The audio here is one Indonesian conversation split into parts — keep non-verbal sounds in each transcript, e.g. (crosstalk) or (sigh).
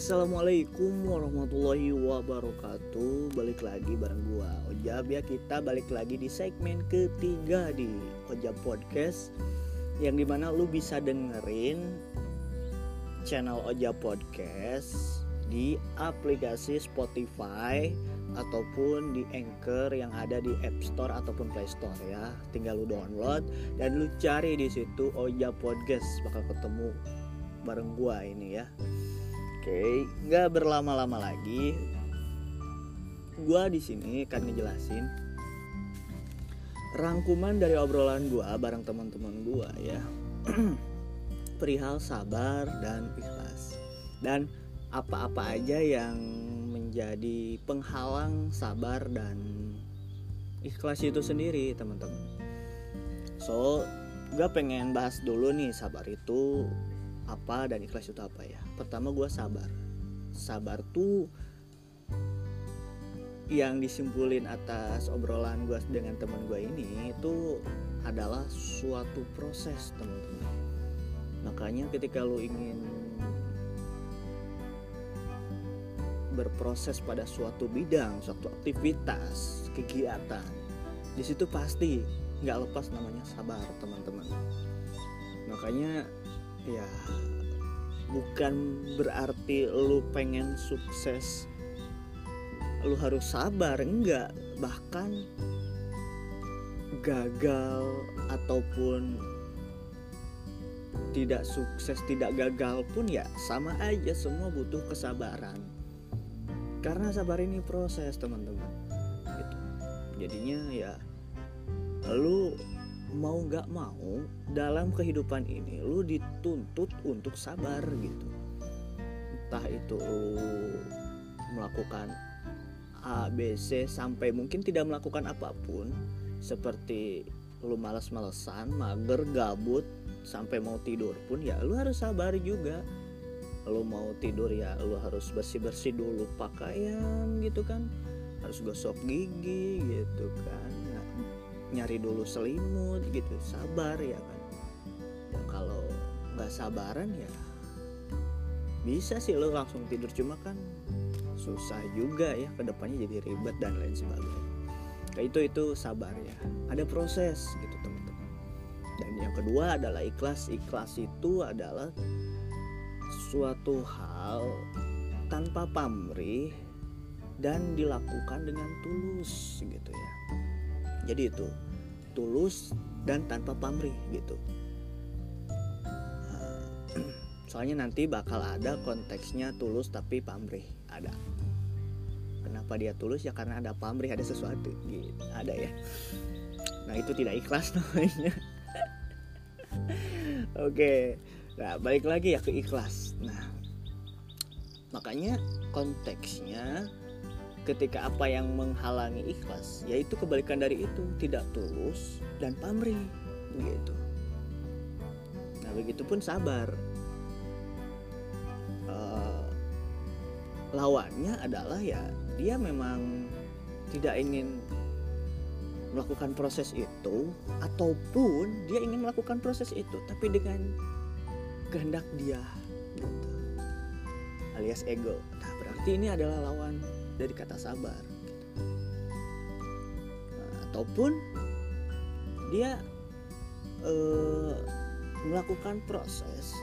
Assalamualaikum warahmatullahi wabarakatuh. Balik lagi bareng gua Ojab. Ya kita balik lagi di segmen ketiga di Ojab Podcast Yang di mana lu bisa dengerin channel Ojab Podcast Di aplikasi Spotify Ataupun di Anchor yang ada di App Store ataupun Play Store ya. Tinggal lu download dan lu cari di situ Ojab Podcast. Bakal ketemu bareng gua ini ya Oke, nggak berlama-lama lagi. Gua di sini akan ngejelasin rangkuman dari obrolan gua bareng teman-teman gua ya. (clears throat) Perihal sabar dan ikhlas. Dan apa-apa aja yang menjadi penghalang sabar dan ikhlas itu sendiri, teman-teman. So, gue pengen bahas dulu nih sabar itu apa dan ikhlas itu apa ya pertama gue sabar. Sabar tuh yang disimpulin atas obrolan gue dengan teman gue ini itu adalah suatu proses teman-teman. Makanya ketika lo ingin berproses pada suatu bidang suatu aktivitas kegiatan di situ pasti nggak lepas namanya sabar teman-teman. Makanya ya bukan berarti lu pengen sukses lu harus sabar enggak. Bahkan gagal ataupun tidak sukses tidak gagal pun ya sama aja semua butuh kesabaran. Karena sabar ini proses teman-teman. Gitu. jadinya ya lu mau nggak mau dalam kehidupan ini lu dituntut untuk sabar gitu. Entah itu lu melakukan A, B, C sampai mungkin tidak melakukan apa pun seperti lu malas-malesan, mager, gabut sampai mau tidur pun ya lu harus sabar juga. Lu mau tidur ya lu harus bersih-bersih dulu pakaian gitu kan. Harus gosok gigi gitu kan nyari dulu selimut gitu sabar ya kan. Ya kalau nggak sabaran ya bisa sih lo langsung tidur cuma kan susah juga ya ke depannya jadi ribet dan lain sebagainya. Kayak itu itu sabar ya. Ada proses gitu teman-teman. Dan yang kedua adalah ikhlas. Ikhlas itu adalah suatu hal tanpa pamrih dan dilakukan dengan tulus gitu ya jadi itu tulus dan tanpa pamrih gitu. (clears throat) Soalnya nanti bakal ada konteksnya tulus tapi pamrih ada. Kenapa dia tulus? Ya karena ada pamrih ada sesuatu gitu ada ya. Nah itu tidak ikhlas (laughs) namanya. Oke nah balik lagi ya ke ikhlas. Nah makanya konteksnya ketika apa yang menghalangi ikhlas yaitu kebalikan dari itu tidak tulus dan pamrih gitu nah begitupun sabar. Uh, lawannya adalah ya dia memang tidak ingin melakukan proses itu ataupun dia ingin melakukan proses itu tapi dengan kehendak dia gitu. Alias ego. Nah berarti ini adalah lawan dari kata sabar. Nah, ataupun dia uh, melakukan proses.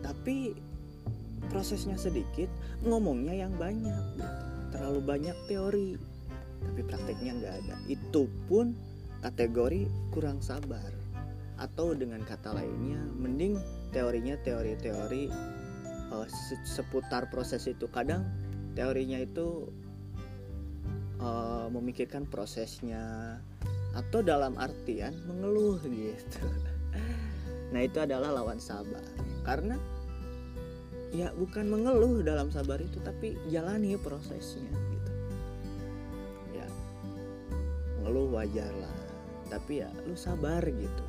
Tapi prosesnya sedikit ngomongnya yang banyak. Terlalu banyak teori tapi prakteknya nggak ada. Itu pun kategori kurang sabar. Atau dengan kata lainnya mending teorinya teori-teori uh, seputar proses itu. Kadang teorinya itu uh, memikirkan prosesnya atau dalam artian mengeluh gitu. (laughs) Nah itu adalah lawan sabar. Karena ya bukan mengeluh dalam sabar itu tapi jalani prosesnya gitu. Ya mengeluh wajar lah tapi ya lu sabar gitu.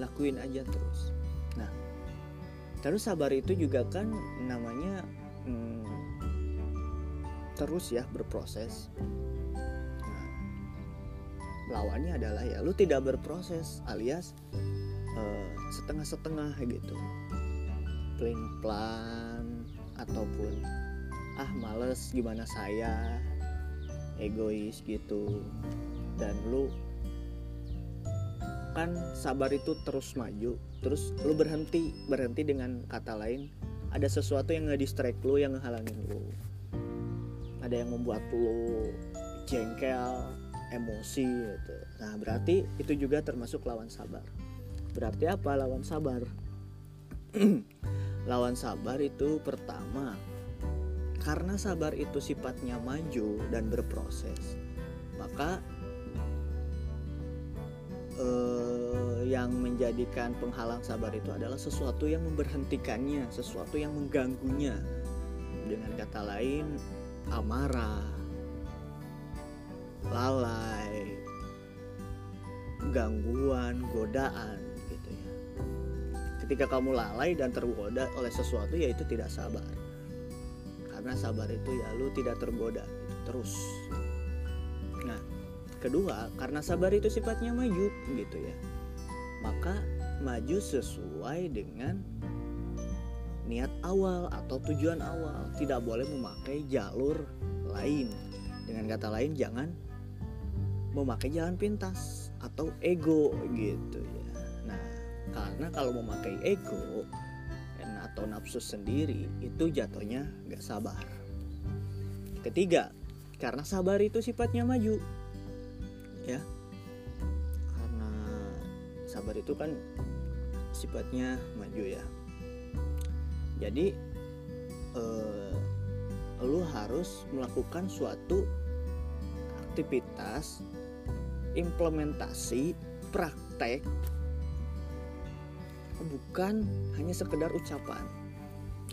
Lakuin aja terus. Nah terus sabar itu juga kan namanya hmm, terus ya berproses. Nah, lawannya adalah ya lu tidak berproses alias setengah setengah-setengah gitu. Pelin plan ataupun ah males gimana saya? Egois gitu. Dan lu kan sabar itu terus maju terus lu berhenti berhenti dengan kata lain ada sesuatu yang nge-distract lu yang ngehalangin lu ada yang membuat lu jengkel emosi gitu. Nah berarti itu juga termasuk lawan sabar. Berarti apa? Lawan sabar. (clears throat) Lawan sabar itu pertama karena sabar itu sifatnya maju dan berproses maka eh, yang menjadikan penghalang sabar itu adalah sesuatu yang memberhentikannya, sesuatu yang mengganggunya. Dengan kata lain, amarah, lalai, gangguan, godaan gitu ya. Ketika kamu lalai dan tergoda oleh sesuatu yaitu tidak sabar. Karena sabar itu ya lu tidak tergoda terus. Nah, kedua karena sabar itu sifatnya maju gitu ya maka maju sesuai dengan niat awal atau tujuan awal. Tidak boleh memakai jalur lain. Dengan kata lain jangan memakai jalan pintas atau ego gitu ya. Nah karena kalau memakai ego atau nafsu sendiri itu jatuhnya gak sabar. Ketiga karena sabar itu sifatnya maju ya. Karena sabar itu kan sifatnya maju ya jadi eh, lu harus melakukan suatu aktivitas implementasi praktek bukan hanya sekedar ucapan.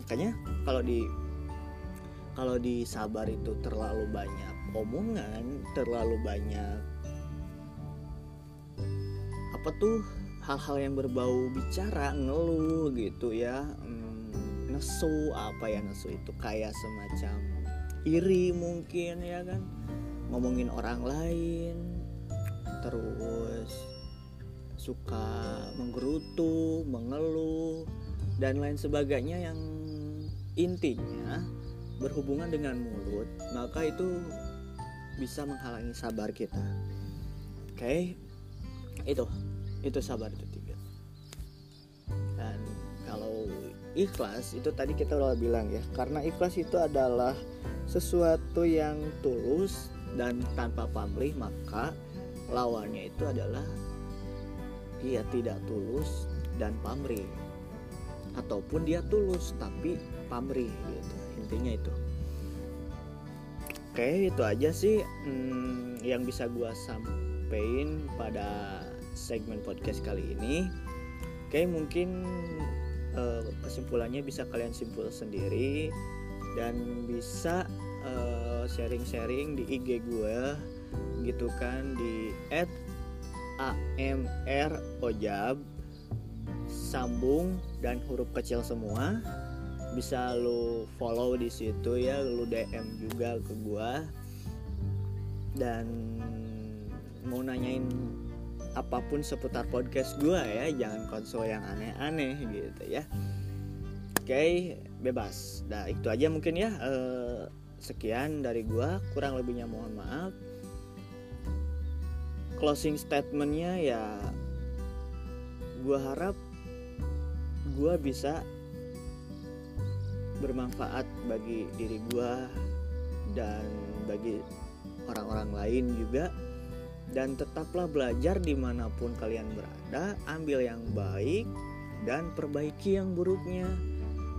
Makanya kalau di kalau di sabar itu terlalu banyak omongan terlalu banyak apa tuh hal-hal yang berbau bicara ngeluh gitu ya hmm, nesu apa ya nesu itu kayak semacam iri mungkin ya kan? Ngomongin orang lain terus suka menggerutu mengeluh dan lain sebagainya yang intinya berhubungan dengan mulut maka itu bisa menghalangi sabar kita. Oke? Okay? itu. Itu sabar itu ikhlas itu tadi kita udah bilang ya. Karena ikhlas itu adalah sesuatu yang tulus dan tanpa pamrih maka lawannya itu adalah dia tidak tulus dan pamrih. Ataupun dia tulus tapi pamrih gitu. Intinya itu. Oke itu aja sih hmm, yang bisa gua sampaikan pada segmen podcast kali ini. Oke, mungkin uh, kesimpulannya bisa kalian simpul sendiri dan bisa sharing sharing-sharing di IG gue gitu kan di @amrojab sambung dan huruf kecil semua. Bisa lu follow di situ ya lu DM juga ke gue dan mau nanyain apa pun seputar podcast gue ya jangan konsol yang aneh-aneh gitu ya. Oke bebas. Nah itu aja mungkin ya uh, sekian dari gue kurang lebihnya mohon maaf. Closing statementnya ya gue harap gue bisa bermanfaat bagi diri gue dan bagi orang-orang lain juga dan tetaplah belajar di mana pun kalian berada ambil yang baik dan perbaiki yang buruknya.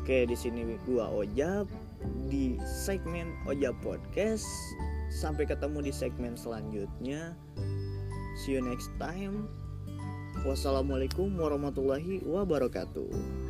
Oke di sini gua Ojab di segmen Ojab Podcast. Sampai ketemu di segmen selanjutnya. See you next time. Wassalamualaikum warahmatullahi wabarakatuh